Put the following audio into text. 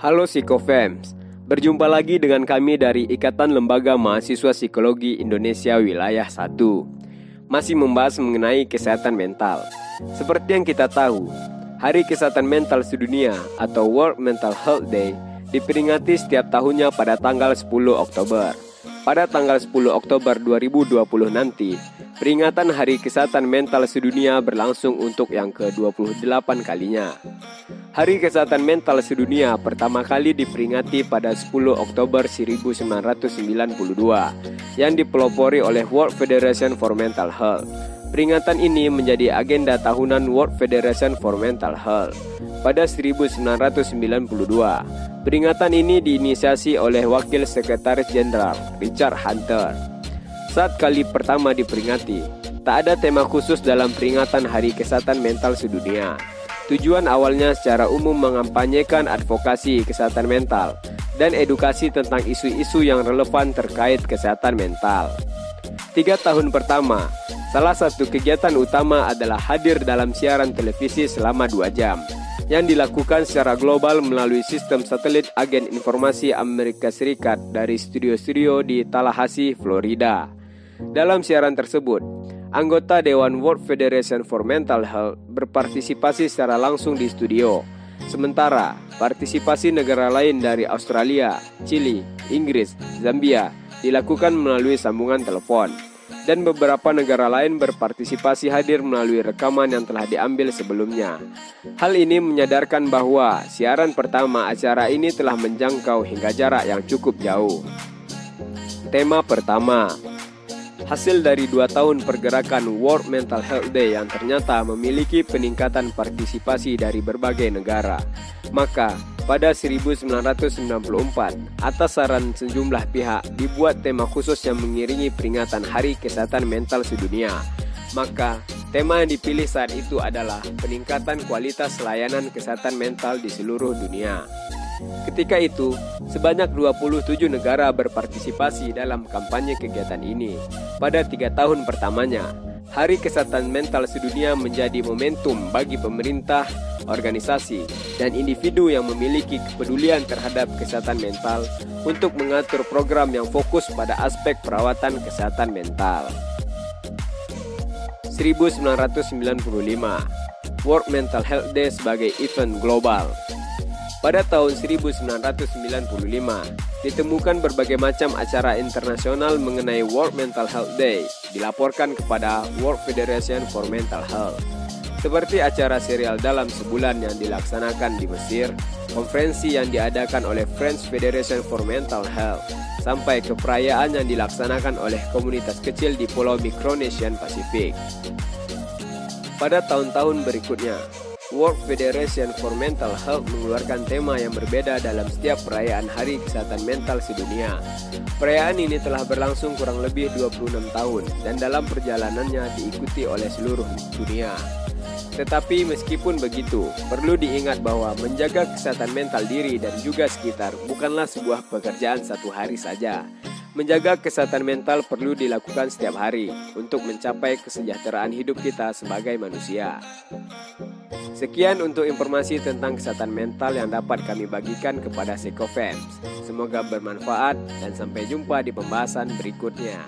Halo Psikofems, berjumpa lagi dengan kami dari Ikatan Lembaga Mahasiswa Psikologi Indonesia Wilayah 1 Masih membahas mengenai kesehatan mental. Seperti yang kita tahu, Hari Kesehatan Mental Sedunia atau World Mental Health Day diperingati setiap tahunnya pada tanggal 10 Oktober. Pada tanggal 10 Oktober 2020 nanti, peringatan Hari Kesehatan Mental Sedunia berlangsung untuk yang ke-28 kalinya. Hari Kesehatan Mental Sedunia pertama kali diperingati pada 10 Oktober 1992 yang dipelopori oleh World Federation for Mental Health. Peringatan ini menjadi agenda tahunan World Federation for Mental Health pada 1992. Peringatan ini diinisiasi oleh Wakil Sekretaris Jenderal Richard Hunter. Saat kali pertama diperingati, tak ada tema khusus dalam peringatan Hari Kesehatan Mental Sedunia. Tujuan awalnya secara umum mengampanyekan advokasi kesehatan mental dan edukasi tentang isu-isu yang relevan terkait kesehatan mental. Tiga tahun pertama, salah satu kegiatan utama adalah hadir dalam siaran televisi selama dua jam yang dilakukan secara global melalui sistem satelit agen informasi Amerika Serikat dari studio-studio di Tallahassee, Florida. Dalam siaran tersebut, anggota Dewan World Federation for Mental Health berpartisipasi secara langsung di studio. Sementara, partisipasi negara lain dari Australia, Chili, Inggris, Zambia dilakukan melalui sambungan telepon dan beberapa negara lain berpartisipasi hadir melalui rekaman yang telah diambil sebelumnya. Hal ini menyadarkan bahwa siaran pertama acara ini telah menjangkau hingga jarak yang cukup jauh. Tema pertama Hasil dari dua tahun pergerakan World Mental Health Day yang ternyata memiliki peningkatan partisipasi dari berbagai negara. Maka, pada 1994, atas saran sejumlah pihak, dibuat tema khusus yang mengiringi peringatan Hari Kesehatan Mental Sedunia. Maka, tema yang dipilih saat itu adalah peningkatan kualitas layanan kesehatan mental di seluruh dunia. Ketika itu, sebanyak 27 negara berpartisipasi dalam kampanye kegiatan ini. Pada tiga tahun pertamanya, Hari Kesehatan Mental Sedunia menjadi momentum bagi pemerintah, organisasi, dan individu yang memiliki kepedulian terhadap kesehatan mental untuk mengatur program yang fokus pada aspek perawatan kesehatan mental. 1995 World Mental Health Day sebagai event global. Pada tahun 1995, ditemukan berbagai macam acara internasional mengenai World Mental Health Day dilaporkan kepada World Federation for Mental Health seperti acara serial dalam sebulan yang dilaksanakan di Mesir, konferensi yang diadakan oleh French Federation for Mental Health, sampai ke perayaan yang dilaksanakan oleh komunitas kecil di Pulau Micronesian Pasifik. Pada tahun-tahun berikutnya, World Federation for Mental Health mengeluarkan tema yang berbeda dalam setiap perayaan Hari Kesehatan Mental sedunia. Perayaan ini telah berlangsung kurang lebih 26 tahun dan dalam perjalanannya diikuti oleh seluruh dunia. Tetapi meskipun begitu, perlu diingat bahwa menjaga kesehatan mental diri dan juga sekitar bukanlah sebuah pekerjaan satu hari saja. Menjaga kesehatan mental perlu dilakukan setiap hari untuk mencapai kesejahteraan hidup kita sebagai manusia. Sekian untuk informasi tentang kesehatan mental yang dapat kami bagikan kepada Sekofans. Semoga bermanfaat dan sampai jumpa di pembahasan berikutnya.